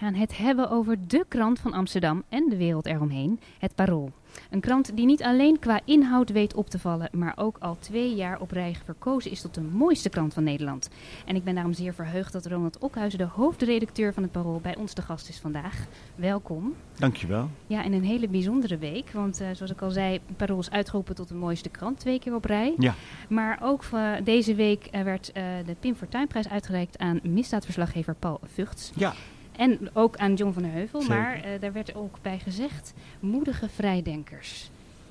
Gaan het hebben over de krant van Amsterdam en de wereld eromheen, het Parool. Een krant die niet alleen qua inhoud weet op te vallen, maar ook al twee jaar op rij verkozen is tot de mooiste krant van Nederland. En ik ben daarom zeer verheugd dat Ronald Okhuizen, de hoofdredacteur van het Parool, bij ons te gast is vandaag. Welkom. Dankjewel. Ja, in een hele bijzondere week, want uh, zoals ik al zei, Parool is uitgeroepen tot de mooiste krant twee keer op rij. Ja. Maar ook uh, deze week uh, werd de Pim Fortuynprijs uitgereikt aan misdaadverslaggever Paul Vugts. Ja. En ook aan John van der Heuvel. Zeker. Maar uh, daar werd ook bij gezegd, moedige vrijdenkers.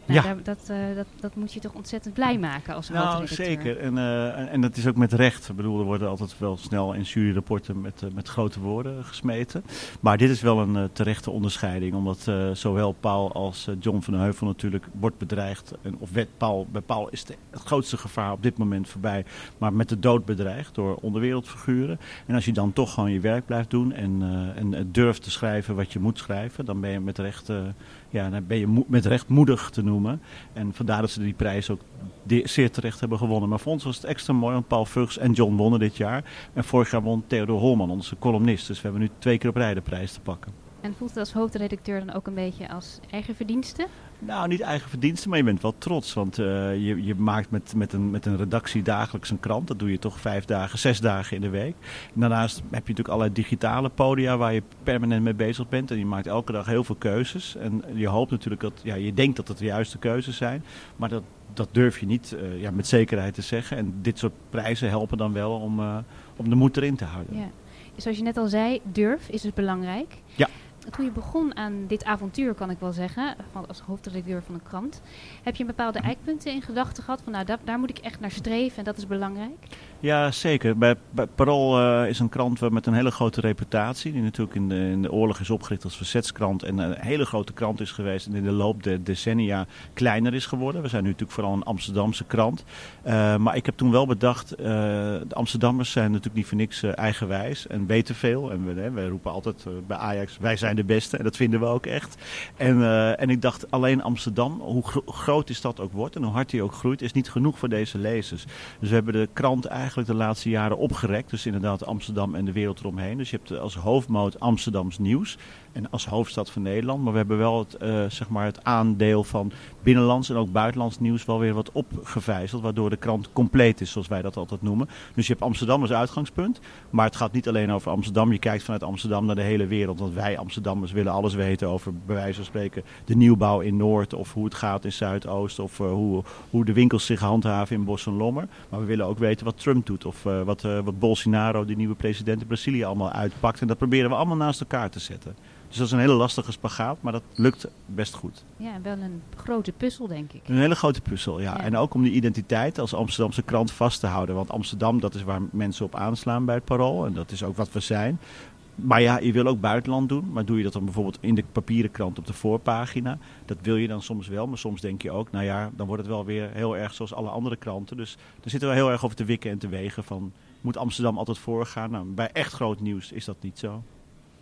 Nou, Ja. daar- dat, eh, dat, dat moet je toch ontzettend blij maken als Nou, zeker. En, eh, en, en dat is ook met recht. Ik bedoel, er worden altijd wel snel in juryrapporten met, eh, met grote woorden gesmeten. Maar dit is wel een terechte onderscheiding. Omdat eh, zowel Paul als John van den Heuvel natuurlijk wordt bedreigd. En, of werd Paul, bij Paul is de, het grootste gevaar op dit moment voorbij. Maar met de dood bedreigd door onderwereldfiguren. En als je dan toch gewoon je werk blijft doen. En, eh, en durft te schrijven wat je moet schrijven. Dan ben je met recht, eh, ja, dan ben je met recht moedig te noemen. En vandaar dat ze die prijs ook zeer terecht hebben gewonnen. Maar voor ons was het extra mooi, want Paul Vugs en John wonnen dit jaar. En vorig jaar won Theodor Holman, onze columnist. Dus we hebben nu twee keer op rij de prijs te pakken. En voelt het als hoofdredacteur dan ook een beetje als eigen verdienste? Nou, niet eigen verdiensten, maar je bent wel trots. Want eh, je, je maakt met, met, een, met een redactie dagelijks een krant. Dat doe je toch vijf dagen, zes dagen in de week. En daarnaast heb je natuurlijk allerlei digitale podia waar je permanent mee bezig bent. En je maakt elke dag heel veel keuzes. En je hoopt natuurlijk dat, ja, je denkt dat het de juiste keuzes zijn. Maar dat, dat durf je niet eh, ja, met zekerheid te zeggen. En dit soort prijzen helpen dan wel om, eh, om de moed erin te houden. Ja. Zoals je net al zei, durf is het belangrijk. Ja. Toen je begon aan dit avontuur, kan ik wel zeggen, als hoofdredacteur van een krant, heb je bepaalde eikpunten in gedachten gehad van nou, daar moet ik echt naar streven en dat is belangrijk? Ja, zeker. Bij, Parool eh, is een krant met een hele grote reputatie. Die natuurlijk in de, in de oorlog is opgericht als verzetskrant. En een hele grote krant is geweest. En in de loop der decennia kleiner is geworden. We zijn nu natuurlijk vooral een Amsterdamse krant. Eh, maar ik heb toen wel bedacht. eh, de Amsterdammers zijn natuurlijk niet voor niks eigenwijs. En weten veel. En we, wij roepen altijd bij Ajax. Wij zijn de beste. En dat vinden we ook echt. En, en ik dacht alleen Amsterdam. Hoe gro- groot die stad ook wordt. En hoe hard die ook groeit. Is niet genoeg voor deze lezers. Dus we hebben de krant eigenlijk de laatste jaren opgerekt. Dus inderdaad Amsterdam en de wereld eromheen. Dus je hebt als hoofdmoot Amsterdams nieuws. En als hoofdstad van Nederland. Maar we hebben wel het, eh, zeg maar het aandeel van binnenlands en ook buitenlands nieuws wel weer wat opgevijzeld. Waardoor de krant compleet is, zoals wij dat altijd noemen. Dus je hebt Amsterdam als uitgangspunt. Maar het gaat niet alleen over Amsterdam. Je kijkt vanuit Amsterdam naar de hele wereld. Want wij Amsterdammers willen alles weten over, bij wijze van spreken, de nieuwbouw in Noord. Of hoe het gaat in Zuidoost. Of eh, hoe, hoe de winkels zich handhaven in Bos en Lommer. Maar we willen ook weten wat Trump doet. Of eh, wat, wat Bolsonaro, die nieuwe president in Brazilië, allemaal uitpakt. En dat proberen we allemaal naast elkaar te zetten. Dus dat is een hele lastige spagaat, maar dat lukt best goed. Ja, wel een grote puzzel, denk ik. Een hele grote puzzel, ja. Ja. En ook om die identiteit als Amsterdamse krant vast te houden. Want Amsterdam, dat is waar mensen op aanslaan bij het Parool. En dat is ook wat we zijn. Maar ja, je wil ook buitenland doen. Maar doe je dat dan bijvoorbeeld in de papieren krant op de voorpagina? Dat wil je dan soms wel. Maar soms denk je ook, nou ja, dan wordt het wel weer heel erg zoals alle andere kranten. Dus daar zitten we heel erg over te wikken en te wegen van... Moet Amsterdam altijd voorgaan? Nou, bij echt groot nieuws is dat niet zo.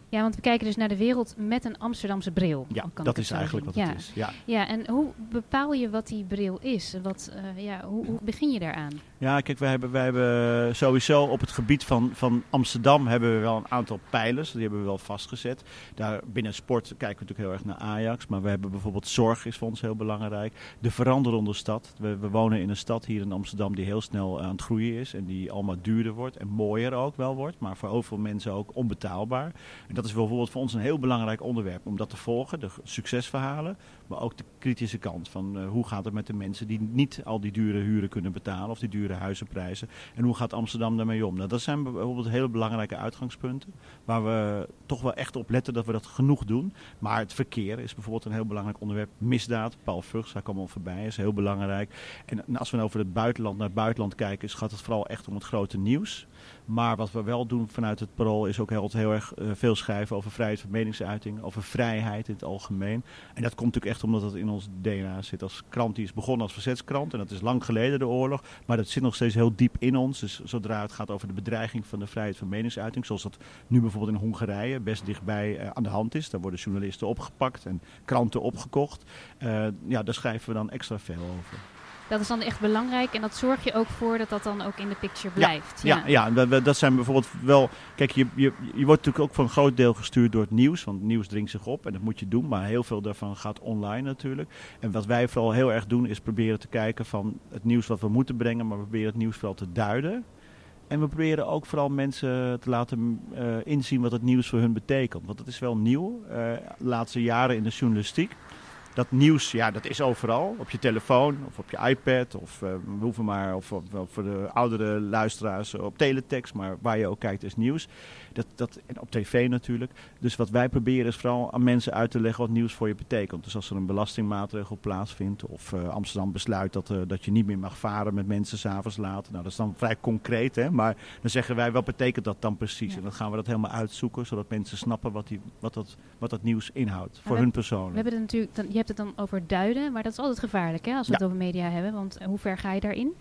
Ja, want we kijken dus naar de wereld met een Amsterdamse bril. Ja, dat is eigenlijk wat ja. het is. Ja. Ja, en hoe bepaal je wat die bril is? Wat, eh, ja, hoe, hoe begin je daaraan? Ja, kijk, wij hebben, wij hebben sowieso op het gebied van, van Amsterdam hebben we wel een aantal pijlers. Die hebben we wel vastgezet. Daar binnen sport kijken we natuurlijk heel erg naar Ajax. Maar we hebben bijvoorbeeld zorg is voor ons heel belangrijk. De veranderende stad. We, wonen in een stad hier in Amsterdam die heel snel aan het groeien is. En die allemaal duurder wordt en mooier ook wel wordt. Maar voor veel mensen ook onbetaalbaar. En dat is bijvoorbeeld voor ons een heel belangrijk onderwerp om dat te volgen. De succesverhalen. Maar ook de kritische kant van eh, hoe gaat het met de mensen die niet al die dure huren kunnen betalen. Of die dure huizenprijzen. En hoe gaat Amsterdam daarmee om? Nou, dat zijn bijvoorbeeld hele belangrijke uitgangspunten. Waar we toch wel echt op letten dat we dat genoeg doen. Maar het verkeer is bijvoorbeeld een heel belangrijk onderwerp. Misdaad, Paul Vruchts, daar komen we voorbij, is heel belangrijk. En als we over het buitenland naar het buitenland kijken, gaat het vooral echt om het grote nieuws. Maar wat we wel doen vanuit het parool is ook heel, heel erg eh, veel schrijven over vrijheid van meningsuiting, over vrijheid in het algemeen. En dat komt natuurlijk echt omdat het in ons DNA zit als krant die is begonnen als verzetskrant. En dat is lang geleden de oorlog. Maar dat zit nog steeds heel diep in ons. Dus zodra het gaat over de bedreiging van de vrijheid van meningsuiting, zoals dat nu bijvoorbeeld in Hongarije best dichtbij uh, aan de hand is. Daar worden journalisten opgepakt en kranten opgekocht. Uh, ja, daar schrijven we dan extra veel over. Dat is dan echt belangrijk en dat zorg je ook voor dat dat dan ook in de picture blijft. Ja, ja, ja. dat zijn bijvoorbeeld wel. Kijk, je, je, je wordt natuurlijk ook voor een groot deel gestuurd door het nieuws, want het nieuws dringt zich op en dat moet je doen. Maar heel veel daarvan gaat online natuurlijk. En wat wij vooral heel erg doen, is proberen te kijken van het nieuws wat we moeten brengen, maar we proberen het nieuws vooral te duiden. En we proberen ook vooral mensen te laten uh, inzien wat het nieuws voor hun betekent. Want het is wel nieuw. Uh, de laatste jaren in de journalistiek dat nieuws, ja, dat is overal. Op je telefoon of op je iPad. Of uh, we hoeven maar, of, voor de oudere luisteraars op teletext. Maar waar je ook kijkt is nieuws. Dat, dat, en op tv natuurlijk. Dus wat wij proberen is vooral aan mensen uit te leggen wat nieuws voor je betekent. Dus als er een belastingmaatregel plaatsvindt. Of uh, Amsterdam besluit dat, uh, dat je niet meer mag varen met mensen s'avonds laat. Nou, dat is dan vrij concreet. Hè? Maar dan zeggen wij, wat betekent dat dan precies? Ja. En dan gaan we dat helemaal uitzoeken. Zodat mensen snappen wat, die, wat, dat, wat dat nieuws inhoudt. voor hun persoon. We hebben het natuurlijk... Dan, je hebt het dan over duiden, maar dat is altijd gevaarlijk hè, als we ja. het over media hebben. Want hoe ver ga je daarin?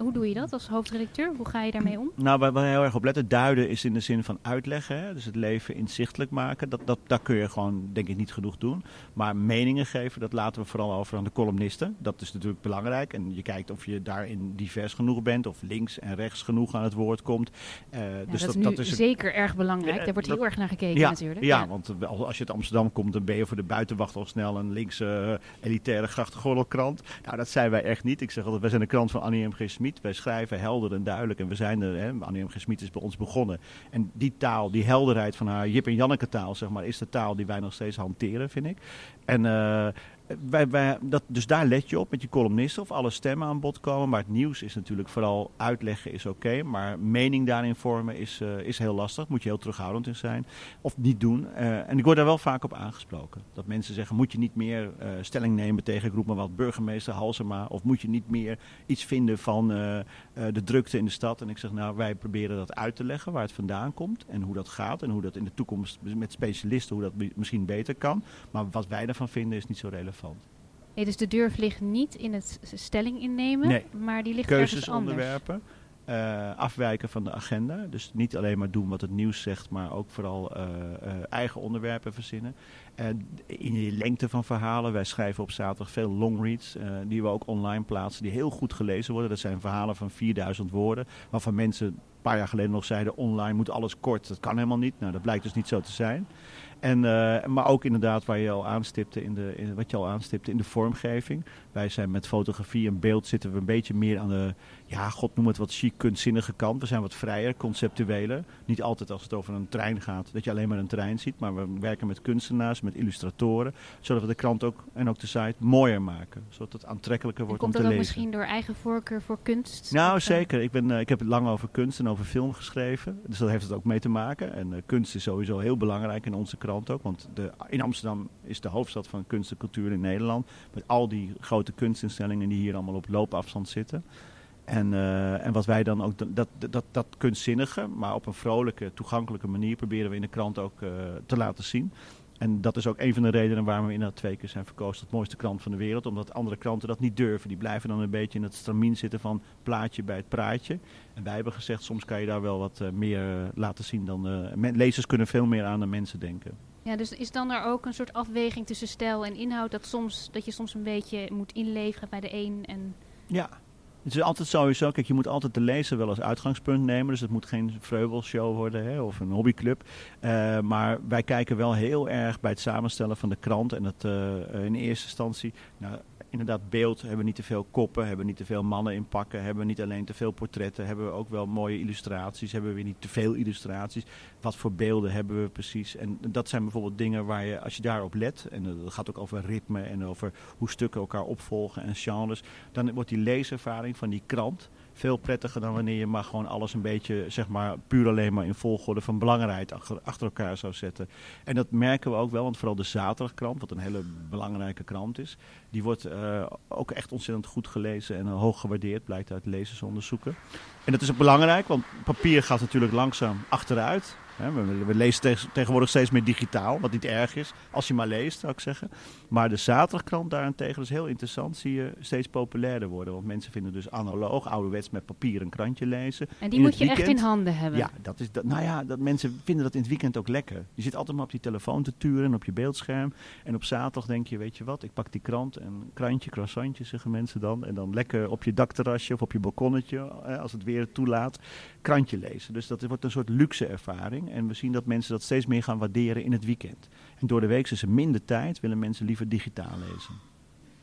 Hoe doe je dat als hoofdredacteur? Hoe ga je daarmee om? Nou, waar we heel erg op letten, duiden is in de zin van uitleggen. Hè? Dus het leven inzichtelijk maken. Dat, dat, dat kun je gewoon, denk ik, niet genoeg doen. Maar meningen geven, dat laten we vooral over aan de columnisten. Dat is natuurlijk belangrijk. En je kijkt of je daarin divers genoeg bent. Of links en rechts genoeg aan het woord komt. Uh, ja, dus dat, dat, is, is zeker erg belangrijk. Daar wordt heel erg naar gekeken ja, natuurlijk. Ja, want als je uit Amsterdam komt, dan ben je voor de buitenwacht al snel een linkse uh, elitaire grachtengordelkrant. Nou, dat zijn wij echt niet. Ik zeg altijd, wij zijn de krant van Annie M. G. Smit. Wij schrijven helder en duidelijk. En we zijn er, hè, Annie M. G. Is bij ons begonnen. En die taal, die helderheid van haar Jip en Janneke taal, zeg maar, is de taal die wij nog steeds hanteren, vind ik. En uh, wij, wij, dat, dus daar let je op met je columnisten of alle stemmen aan bod komen. Maar het nieuws is natuurlijk vooral uitleggen is oké. Maar mening daarin vormen is, uh, is heel lastig. Moet je heel terughoudend in zijn. Of niet doen. Uh, en ik word daar wel vaak op aangesproken. Dat mensen zeggen, moet je niet meer uh, stelling nemen tegen, ik roep maar wat, burgemeester Halsema. Of moet je niet meer iets vinden van de drukte in de stad. En ik zeg, nou wij proberen dat uit te leggen waar het vandaan komt. En hoe dat gaat. En hoe dat in de toekomst met specialisten, hoe dat misschien beter kan. Maar wat wij daarvan vinden is niet zo relevant. Nee, dus de durf ligt niet in het stelling innemen, nee. maar die ligt Keuzes onderwerpen, uh, afwijken van de agenda. Dus niet alleen maar doen wat het nieuws zegt, maar ook vooral uh, uh, eigen onderwerpen verzinnen. in de lengte van verhalen. Wij schrijven op zaterdag veel longreads, die we ook online plaatsen, die heel goed gelezen worden. Dat zijn verhalen van 4000 woorden, waarvan mensen paar jaar geleden nog zeiden, online moet alles kort. Dat kan helemaal niet. Nou, dat blijkt dus niet zo te zijn. En, uh, maar ook inderdaad waar je al aanstipte in de, in, wat je al aanstipte in de vormgeving. Wij zijn met fotografie en beeld zitten we een beetje meer aan de, ja, god noem het wat chic, kunstzinnige kant. We zijn wat vrijer, conceptueler. Niet altijd als het over een trein gaat, dat je alleen maar een trein ziet. Maar we werken met kunstenaars, met illustratoren. Zodat we de krant ook en ook de site mooier maken. Zodat het aantrekkelijker wordt om te lezen. Komt dat ook misschien door eigen voorkeur voor kunst? Nou, of, zeker. Ik, ben, uh, ik heb het lang over kunst en over film geschreven. Dus dat heeft het ook mee te maken. En uh, kunst is sowieso heel belangrijk in onze krant ook. Want de, in Amsterdam is de hoofdstad van kunst en cultuur in Nederland. Met al die grote kunstinstellingen die hier allemaal op loopafstand zitten. En, uh, en wat wij dan ook, dat, dat, dat, kunstzinnige, maar op een vrolijke, toegankelijke manier proberen we in de krant ook uh, te laten zien. En dat is ook een van de redenen waarom we inderdaad twee keer zijn verkozen tot mooiste krant van de wereld. Omdat andere kranten dat niet durven. Die blijven dan een beetje in het stramien zitten van plaatje bij het praatje. En wij hebben gezegd, soms kan je daar wel wat uh, meer laten zien dan... lezers kunnen veel meer aan de mensen denken. Ja, dus is dan er ook een soort afweging tussen stijl en inhoud dat, soms, dat je soms een beetje moet inleveren bij de een en... Ja, het is altijd sowieso, kijk, je moet altijd de lezer wel als uitgangspunt nemen. Dus het moet geen vreugelshow worden hè, of een hobbyclub. Uh, maar wij kijken wel heel erg bij het samenstellen van de krant. En dat uh, in eerste instantie, nou, inderdaad beeld, hebben we niet te veel koppen, hebben we niet te veel mannen in pakken, hebben we niet alleen te veel portretten, hebben we ook wel mooie illustraties, hebben we weer niet te veel illustraties. Wat voor beelden hebben we precies? En dat zijn bijvoorbeeld dingen waar je, als je daarop let, en dat gaat ook over ritme en over hoe stukken elkaar opvolgen en genres, dan wordt die leeservaring van die krant veel prettiger dan wanneer je maar gewoon alles een beetje, zeg maar, puur alleen maar in volgorde van belangrijkheid achter, elkaar zou zetten. En dat merken we ook wel, want vooral de zaterdagkrant, wat een hele belangrijke krant is, die wordt uh, ook echt ontzettend goed gelezen en hoog gewaardeerd, blijkt uit lezersonderzoeken. En dat is ook belangrijk, want papier gaat natuurlijk langzaam achteruit. We, we lezen tegenwoordig steeds meer digitaal, wat niet erg is, als je maar leest, zou ik zeggen. Maar de zaterdagkrant daarentegen, dat is heel interessant, zie je steeds populairder worden. Want mensen vinden dus analoog, ouderwets met papier een krantje lezen. En die moet je echt in handen hebben. Ja, dat is dat, nou ja, dat mensen vinden dat in het weekend ook lekker. Je zit altijd maar op die telefoon te turen op je beeldscherm. En op zaterdag denk je, weet je wat, ik pak die krant en krantje, croissantje zeggen mensen dan. En dan lekker op je dakterrasje of op je balkonnetje, als het weer toelaat, krantje lezen. Dus dat wordt een soort luxe ervaring. En we zien dat mensen dat steeds meer gaan waarderen in het weekend. En door de week is er minder tijd, willen mensen liever digitaal lezen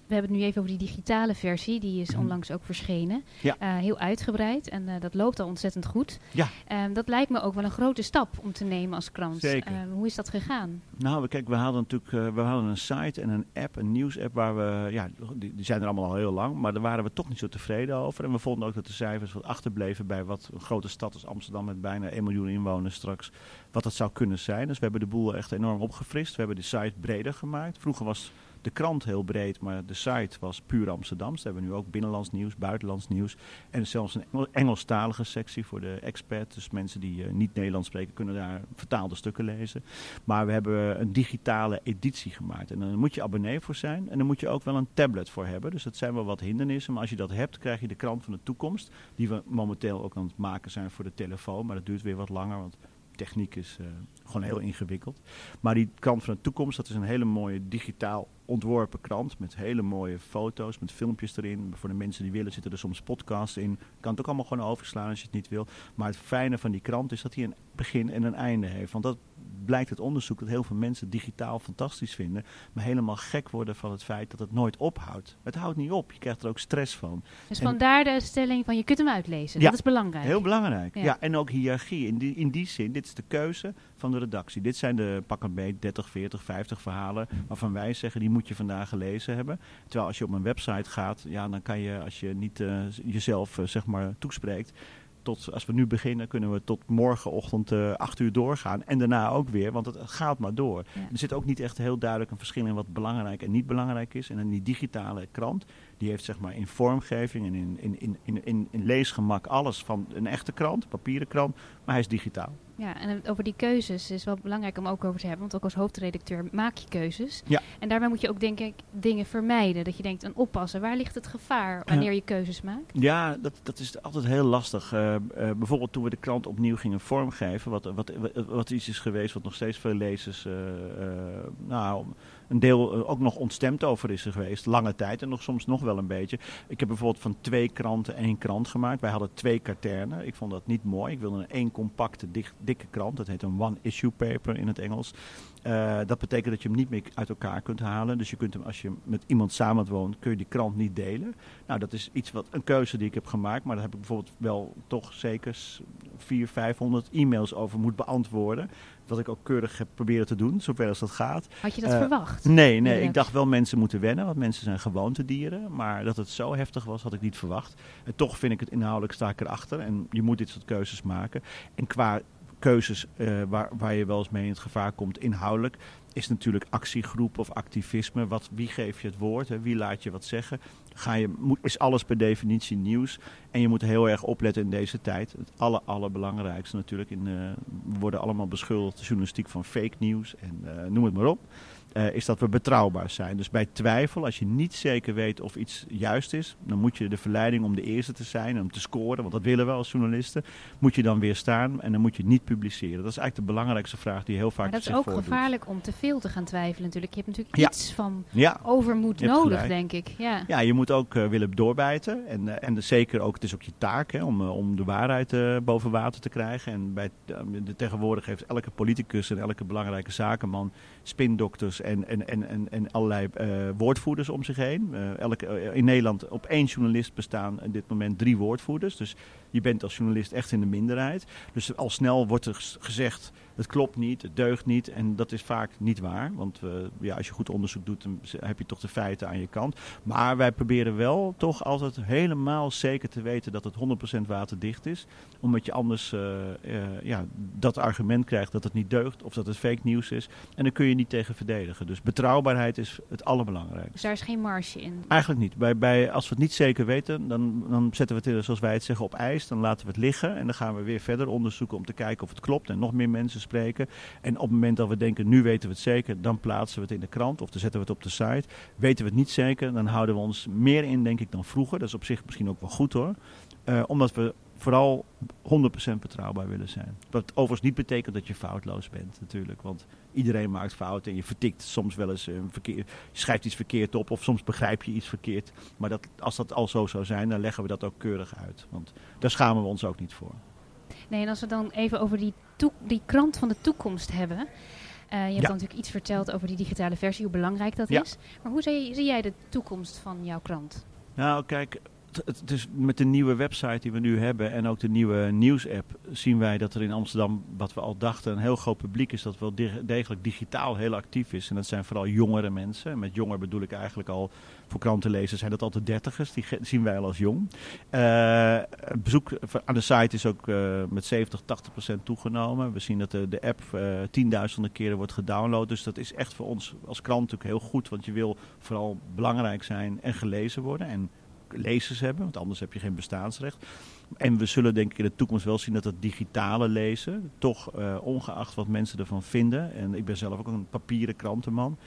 we hebben het nu even over die digitale versie. Die is mhm. onlangs ook verschenen. Ja. Eh, heel uitgebreid. En uh, dat loopt al ontzettend goed. Ja. Um, dat lijkt me ook wel een grote stap om te nemen als krant. Zeker. Uh, hoe is dat gegaan? Nou, kijk, we hadden natuurlijk we hadden een site en een app, een nieuwsapp waar we, ja, die, die, zijn er allemaal al heel lang, maar daar waren we toch niet zo tevreden over. En we vonden ook dat de cijfers wat achterbleven bij wat een grote stad als Amsterdam met bijna 1 miljoen inwoners straks, wat dat zou kunnen zijn. Dus we hebben de boel echt enorm opgefrist. We hebben de site breder gemaakt. Vroeger was de krant heel breed, maar de site was puur Amsterdams. We hebben nu ook binnenlands nieuws, buitenlands nieuws. En zelfs een Engelstalige sectie voor de experts. Dus mensen die uh, niet Nederlands spreken kunnen daar vertaalde stukken lezen. Maar we hebben een digitale editie gemaakt. En dan moet je abonnee voor zijn. En dan moet je ook wel een tablet voor hebben. Dus dat zijn wel wat hindernissen. Maar als je dat hebt, krijg je de krant van de toekomst. Die we momenteel ook aan het maken zijn voor de telefoon. Maar dat duurt weer wat langer, want techniek is uh, gewoon heel ingewikkeld. Maar die krant van de toekomst, dat is een hele mooie digitaal ontworpen krant. Met hele mooie foto's, met filmpjes erin. Voor de mensen die willen zitten er soms podcasts in. Kan het ook allemaal gewoon overslaan als je het niet wil. Maar het fijne van die krant is dat hij een begin en een einde heeft. Want dat blijkt het onderzoek dat heel veel mensen digitaal fantastisch vinden. Maar helemaal gek worden van het feit dat het nooit ophoudt. Het houdt niet op. Je krijgt er ook stress van. Dus vandaar de stelling van je kunt hem uitlezen. Ja, dat is belangrijk. Heel belangrijk. Ja. en ook hiërarchie. In die, in die zin, dit is de keuze van de redactie. Dit zijn de pak een beet 30, 40, 50 verhalen waarvan wij zeggen die moet je vandaag gelezen hebben. Terwijl als je op een website gaat, ja, dan kan je als je niet uh, jezelf uh, zeg maar toespreekt tot, als we nu beginnen, kunnen we tot morgenochtend uh, acht uur doorgaan. En daarna ook weer, want het gaat maar door. Er zit ook niet echt heel duidelijk een verschil in wat belangrijk en niet belangrijk is. En in die digitale krant, die heeft zeg maar in vormgeving en in, in, in, in, in leesgemak alles van een echte krant, papieren krant, maar hij is digitaal. Ja, en over die keuzes is wel belangrijk om ook over te hebben. Want ook als hoofdredacteur maak je keuzes. Ja. En daarbij moet je ook denk ik dingen vermijden. Dat je denkt, een oppassen. Waar ligt het gevaar wanneer je keuzes maakt? Ja, dat, dat is altijd heel lastig. Uh, uh, bijvoorbeeld toen we de krant opnieuw gingen vormgeven. Wat, wat, wat, wat iets is geweest wat nog steeds veel lezers... Uh, nou, een deel eh, ook nog ontstemd over is geweest. Lange tijd en nog soms nog wel een beetje. Ik heb bijvoorbeeld van twee kranten één krant gemaakt. Wij hadden twee katernen. Ik vond dat niet mooi. Ik wilde een één compacte, dikke krant. Dat heet een one-issue paper in het Engels. Uh, dat betekent dat je hem niet meer uit elkaar kunt halen. Dus je kunt hem, als je met iemand samen woont, kun je die krant niet delen. Nou, dat is iets wat, een keuze die ik heb gemaakt. Maar daar heb ik bijvoorbeeld wel toch zeker 400, 500 e-mails over moet beantwoorden. Wat ik ook keurig heb proberen te doen, zover als dat gaat. Had je dat uh, verwacht? Nee, nee. Ik dacht wel mensen moeten wennen, want mensen zijn gewoontedieren. Maar dat het zo heftig was, had ik niet verwacht. En toch vind ik het inhoudelijk sta ik erachter. En je moet dit soort keuzes maken. En qua keuzes uh, waar, waar je wel eens mee in het gevaar komt inhoudelijk, is natuurlijk actiegroep of activisme. Wat, wie geef je het woord? Hè? Wie laat je wat zeggen? Ga je, moet, is alles per definitie nieuws? En je moet heel erg opletten in deze tijd. Het aller, allerbelangrijkste natuurlijk. In, we worden allemaal beschuldigd, de journalistiek, van fake nieuws en uh, noem het maar op. Uh, is dat we betrouwbaar zijn. Dus bij twijfel, als je niet zeker weet of iets juist is, dan moet je de verleiding om de eerste te zijn en om te scoren, want dat willen we als journalisten, moet je dan weer staan en dan moet je niet publiceren. Dat is eigenlijk de belangrijkste vraag die heel vaak maar dat is ook gevaarlijk om te veel te gaan twijfelen natuurlijk. Je hebt natuurlijk iets van ja. overmoed nodig, denk ik. Ja. ja, je moet ook uh, willen doorbijten en, uh, en zeker ook, het is ook je taak hè, om, om de waarheid boven water te krijgen. En bij de, tegenwoordig heeft elke politicus en elke belangrijke zakenman spindokters en, en, en, en, en allerlei uh, woordvoerders om zich heen. Uh, elke, uh, in Nederland op één journalist bestaan op dit moment drie woordvoerders. Dus je bent als journalist echt in de minderheid. Dus al snel wordt er gezegd, het klopt niet, het deugt niet. En dat is vaak niet waar. Want uh, ja, als je goed onderzoek doet, dan heb je toch de feiten aan je kant. Maar wij proberen wel toch altijd helemaal zeker te weten dat het 100% waterdicht is. Omdat je anders uh, uh, ja, dat argument krijgt dat het niet deugt of dat het fake nieuws is. En dan kun je niet tegen verdedigen. Dus betrouwbaarheid is het allerbelangrijkste. Dus daar is geen marge in? Eigenlijk niet. Bij, bij, als we het niet zeker weten, dan, dan zetten we het zoals wij het zeggen op ijs. Dan laten we het liggen. En dan gaan we weer verder onderzoeken om te kijken of het klopt. En nog meer mensen spreken. En op het moment dat we denken, nu weten we het zeker, dan plaatsen we het in de krant of dan zetten we het op de site. Weten we het niet zeker, dan houden we ons meer in, denk ik, dan vroeger. Dat is op zich misschien ook wel goed hoor. Uh, omdat we vooral 100% betrouwbaar willen zijn. Wat overigens niet betekent dat je foutloos bent natuurlijk. Want iedereen maakt fouten en je vertikt soms wel eens een verkeer, je schrijft iets verkeerd op of soms begrijp je iets verkeerd. Maar dat, als dat al zo zou zijn, dan leggen we dat ook keurig uit. Want daar schamen we ons ook niet voor. Nee, en als we dan even over die, die krant van de toekomst hebben. Uh, je hebt ja. natuurlijk iets verteld over die digitale versie, hoe belangrijk dat ja. is. Maar hoe zie, zie jij de toekomst van jouw krant? Nou, kijk, het is met de nieuwe website die we nu hebben en ook de nieuwe nieuwsapp zien wij dat er in Amsterdam, wat we al dachten, een heel groot publiek is dat wel degelijk digitaal heel actief is. En dat zijn vooral jongere mensen. Met jonger bedoel ik eigenlijk al voor krantenlezers zijn dat altijd dertigers. Die zien wij al als jong. Uh, bezoek aan de site is ook uh, met 70, 80 procent toegenomen. We zien dat de, de app uh, tienduizenden keren wordt gedownload. Dus dat is echt voor ons als krant natuurlijk heel goed. Want je wil vooral belangrijk zijn en gelezen worden. En lezers hebben, want anders heb je geen bestaansrecht. En we zullen denk ik in de toekomst wel zien dat het digitale lezen, toch uh, ongeacht wat mensen ervan vinden, en ik ben zelf ook een papieren krantenman,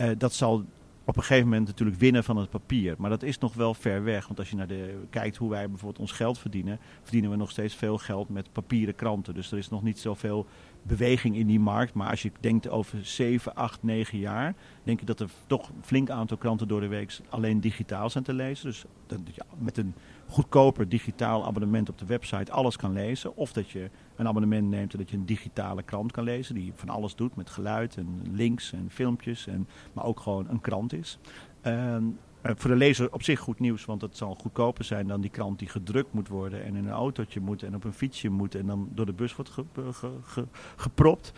uh, dat zal op een gegeven moment natuurlijk winnen van het papier. Maar dat is nog wel ver weg. Want als je naar de, kijkt hoe wij bijvoorbeeld ons geld verdienen, verdienen we nog steeds veel geld met papieren kranten. Dus er is nog niet zoveel beweging in die markt. Maar als je denkt over 7, 8, 9 jaar, denk ik dat er toch een flink aantal kranten door de week alleen digitaal zijn te lezen. Dus dat, ja, met een goedkoper digitaal abonnement op de website alles kan lezen. Of dat je een abonnement neemt dat je een digitale krant kan lezen. Die van alles doet met geluid en links en filmpjes. En, maar ook gewoon een krant is. Uh, voor de lezer op zich goed nieuws, want het zal goedkoper zijn dan die krant die gedrukt moet worden en in een autootje moet en op een fietsje moet en dan door de bus wordt ge, ge, ge, gepropt.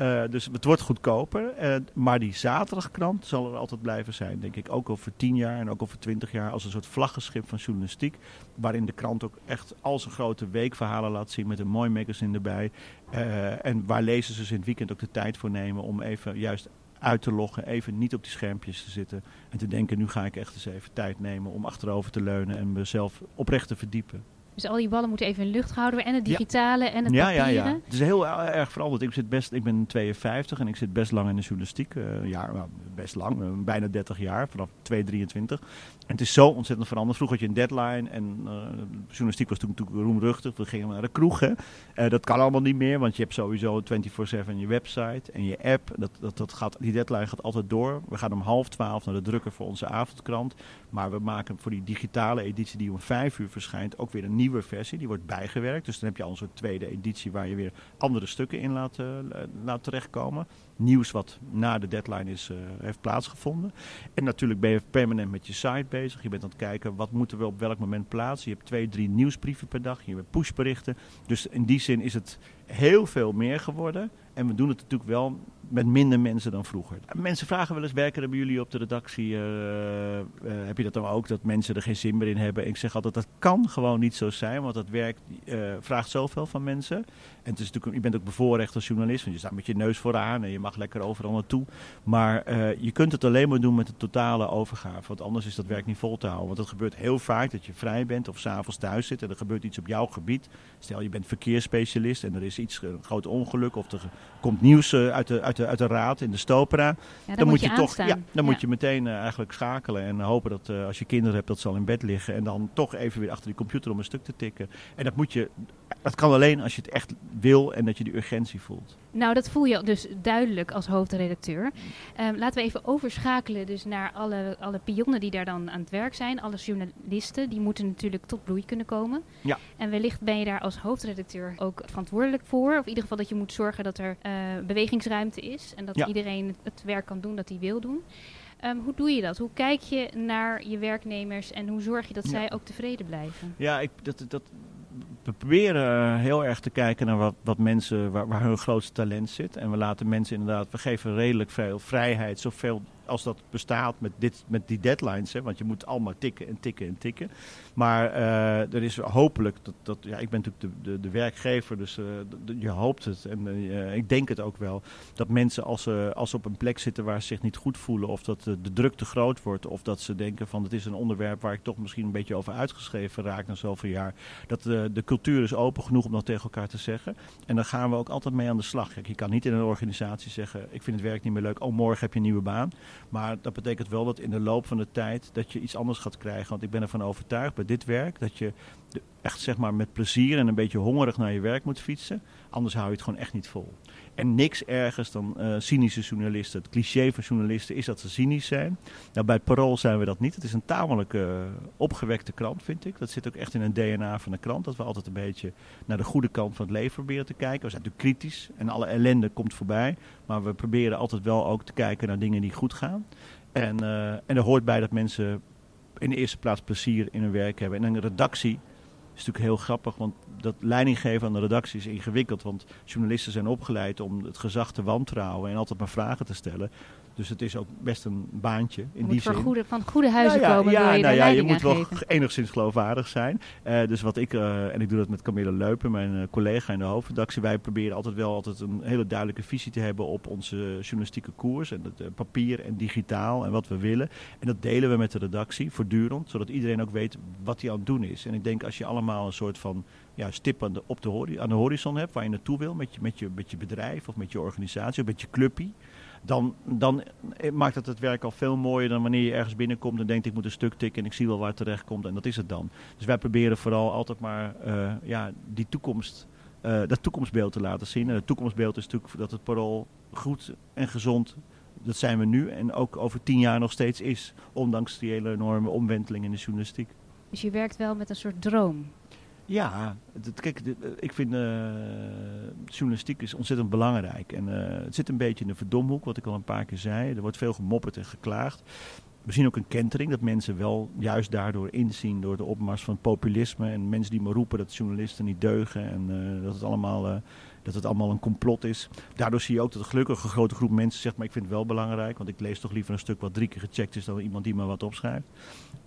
Uh, dus het wordt goedkoper. Uh, maar die zaterdagkrant zal er altijd blijven zijn, denk ik. Ook over tien jaar en ook over twintig jaar als een soort vlaggenschip van journalistiek. Waarin de krant ook echt al zijn grote weekverhalen laat zien met een mooi magazine erbij. Uh, en waar lezers dus in het weekend ook de tijd voor nemen om even juist uit te loggen, even niet op die schermpjes te zitten en te denken, nu ga ik echt eens even tijd nemen om achterover te leunen en mezelf oprecht te verdiepen. Dus al die ballen moeten even in lucht gehouden worden. En het digitale en het ja, papieren. Ja, ja. Het is heel erg veranderd. Ik, zit best, ik ben 52 en ik zit best lang in de journalistiek. Uh, ja, best lang. Uh, bijna 30 jaar. Vanaf 223. En het is zo ontzettend veranderd. Vroeger had je een deadline. En uh, journalistiek was toen natuurlijk roemruchtig. We gingen naar de kroeg. Hè. dat kan allemaal niet meer. Want je hebt sowieso 24-7 je website en je app. Dat, dat, dat gaat, die deadline gaat altijd door. We gaan om half twaalf naar de drukker voor onze avondkrant. Maar we maken voor die digitale editie die om vijf uur verschijnt ook weer een nieuwe versie. Die wordt bijgewerkt. Dus dan heb je al een soort tweede editie waar je weer andere stukken in laat, laat terechtkomen. Nieuws wat na de deadline is, uh, heeft plaatsgevonden. En natuurlijk ben je permanent met je site bezig. Je bent aan het kijken wat moeten we op welk moment plaatsen. Je hebt twee, drie nieuwsbrieven per dag. Je hebt pushberichten. Dus in die zin is het heel veel meer geworden. En we doen het natuurlijk wel met minder mensen dan vroeger. Mensen vragen wel eens, werken er bij jullie op de redactie? Uh, uh, heb je dat dan ook, dat mensen er geen zin meer in hebben? En ik zeg altijd, dat kan gewoon niet zo zijn, want dat werk uh, vraagt zoveel van mensen. En het is natuurlijk, je bent ook bevoorrecht als journalist, want je staat met je neus vooraan en je mag lekker overal naartoe. Maar je kunt het alleen maar doen met de totale overgave, want anders is dat werk niet vol te houden. Want het gebeurt heel vaak dat je vrij bent of s'avonds thuis zit en er gebeurt iets op jouw gebied. Stel, je bent verkeersspecialist en er is iets, een groot ongeluk of er komt nieuws uit de, uit de, uit de raad in de Stopera. Ja, dan, dan, moet je, je toch, ja, dan ja. moet je meteen uh, eigenlijk schakelen en hopen dat uh, als je kinderen hebt dat ze al in bed liggen en dan toch even weer achter die computer om een stuk te tikken. En dat moet je, dat kan alleen als je het echt wil en dat je die urgentie voelt. Nou, dat voel je dus duidelijk als hoofdredacteur. Um, laten we even overschakelen dus naar alle, alle pionnen die daar dan aan het werk zijn. Alle journalisten, die moeten natuurlijk tot bloei kunnen komen. Ja. En wellicht ben je daar als hoofdredacteur ook verantwoordelijk voor. Of in ieder geval dat je moet zorgen dat er uh, bewegingsruimte is. En dat Ja. iedereen het werk kan doen dat hij wil doen. Um, hoe doe je dat? Hoe kijk je naar je werknemers en hoe zorg je dat Ja. zij ook tevreden blijven? Ja, ik, dat, dat, we proberen eh, heel erg te kijken naar wat, wat mensen, waar, waar hun grootste talent zit. En we laten mensen inderdaad, we geven redelijk veel vrijheid, zoveel als dat bestaat met, dit, met die deadlines. Hè, want je moet allemaal tikken en tikken en tikken. Maar uh, er is hopelijk, dat, dat, ja, ik ben natuurlijk de, de, de werkgever, dus uh, je hoopt het. En uh, ik denk het ook wel. Dat mensen als ze, als op een plek zitten waar ze zich niet goed voelen. Of dat de druk te groot wordt. Of dat ze denken van het is een onderwerp waar ik toch misschien een beetje over uitgeschreven raak na zoveel jaar. Dat de, de cultuur is open genoeg om dat tegen elkaar te zeggen. En dan gaan we ook altijd mee aan de slag. Kijk, je kan niet in een organisatie zeggen ik vind het werk niet meer leuk. Oh, morgen heb je een nieuwe baan. Maar dat betekent wel dat in de loop van de tijd dat je iets anders gaat krijgen. Want ik ben ervan overtuigd bij dit werk dat je echt zeg maar met plezier en een beetje hongerig naar je werk moet fietsen. Anders hou je het gewoon echt niet vol. En niks ergers dan uh, cynische journalisten. Het cliché van journalisten is dat ze cynisch zijn. Nou, bij het Parool zijn we dat niet. Het is een tamelijk uh, opgewekte krant, vind ik. Dat zit ook echt in een DNA van de krant. Dat we altijd een beetje naar de goede kant van het leven proberen te kijken. We zijn natuurlijk kritisch en alle ellende komt voorbij. Maar we proberen altijd wel ook te kijken naar dingen die goed gaan. En, uh, en er hoort bij dat mensen in de eerste plaats plezier in hun werk hebben. En een redactie is natuurlijk heel grappig, want dat leidinggeven aan de redactie is ingewikkeld. Want journalisten zijn opgeleid om het gezag te wantrouwen en altijd maar vragen te stellen. Dus het is ook best een baantje in die zin. Goede, van goede huizen nou ja, komen, ja, je nou ja, je moet wel geven. enigszins geloofwaardig zijn. Uh, dus wat ik, uh, en ik doe dat met Camille Leupen, mijn uh, collega in de hoofdredactie. Wij proberen altijd wel altijd een hele duidelijke visie te hebben op onze journalistieke koers. En het papier en digitaal en wat we willen. En dat delen we met de redactie voortdurend, zodat iedereen ook weet wat hij aan het doen is. En ik denk als je allemaal een soort van ja, stip aan de, op de, aan de horizon hebt waar je naartoe wil met je, met, je, met je bedrijf of met je organisatie of met je clubje dan, dan maakt het het werk al veel mooier dan wanneer je ergens binnenkomt en denkt ik moet een stuk tikken en ik zie wel waar het terecht komt en dat is het dan. Dus wij proberen vooral altijd maar uh, ja, die toekomst, uh, dat toekomstbeeld te laten zien. En het toekomstbeeld is natuurlijk dat het parool goed en gezond, dat zijn we nu en ook over tien jaar nog steeds is, ondanks die hele enorme omwenteling in de journalistiek. Dus je werkt wel met een soort droom? Ja, kijk, ik vind uh, journalistiek is ontzettend belangrijk. En uh, het zit een beetje in de verdomhoek, wat ik al een paar keer zei. Er wordt veel gemopperd en geklaagd. We zien ook een kentering, dat mensen wel juist daardoor inzien door de opmars van populisme. En mensen die maar roepen dat journalisten niet deugen en dat het allemaal dat het allemaal een complot is. Daardoor zie je ook dat een gelukkige grote groep mensen zegt, maar ik vind het wel belangrijk, want ik lees toch liever een stuk wat drie keer gecheckt is dan iemand die maar wat opschrijft.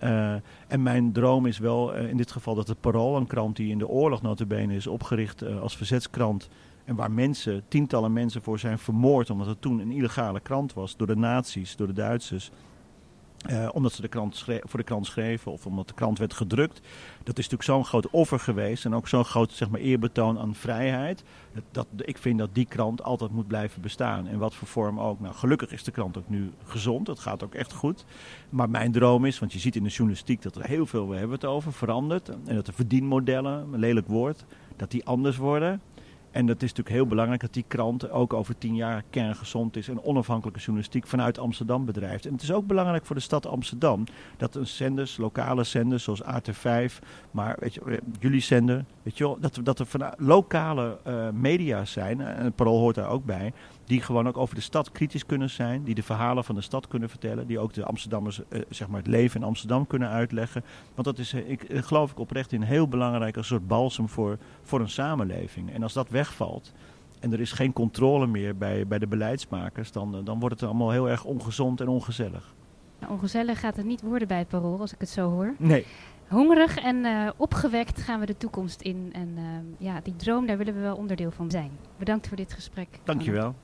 Uh, en mijn droom is wel uh, in dit geval dat het Parool, een krant die in de oorlog notabene is opgericht uh, als verzetskrant, en waar mensen, tientallen mensen voor zijn vermoord, omdat het toen een illegale krant was, door de nazi's, door de Duitsers. Uh, omdat ze de krant voor de krant schreven of omdat de krant werd gedrukt. Dat is natuurlijk zo'n groot offer geweest en ook zo'n groot zeg maar, eerbetoon aan vrijheid. Dat, dat, ik vind dat die krant altijd moet blijven bestaan. In wat voor vorm ook. Nou, gelukkig is de krant ook nu gezond. Het gaat ook echt goed. Maar mijn droom is, want je ziet in de journalistiek dat er heel veel, we hebben het over, verandert. En dat de verdienmodellen, een lelijk woord, dat die anders worden. En dat is natuurlijk heel belangrijk dat die krant ook over tien jaar kerngezond is en onafhankelijke journalistiek vanuit Amsterdam bedrijft. En het is ook belangrijk voor de stad Amsterdam dat een zenders, lokale zenders zoals AT5, maar weet je, jullie zender, weet je wel, dat, dat er vanuit lokale uh, media zijn, en het parool hoort daar ook bij, die gewoon ook over de stad kritisch kunnen zijn, die de verhalen van de stad kunnen vertellen, die ook de Amsterdammers uh, zeg maar het leven in Amsterdam kunnen uitleggen. Want dat is, ik, geloof ik oprecht in heel belangrijk als soort balsem voor, voor een samenleving. En als dat wegvalt en er is geen controle meer bij, bij de beleidsmakers, dan, dan wordt het allemaal heel erg ongezond en ongezellig. Nou, ongezellig gaat het niet worden bij het parool, als ik het zo hoor. Nee. Hongerig en uh, opgewekt gaan we de toekomst in. En uh, ja, die droom, daar willen we wel onderdeel van zijn. Bedankt voor dit gesprek. Dankjewel.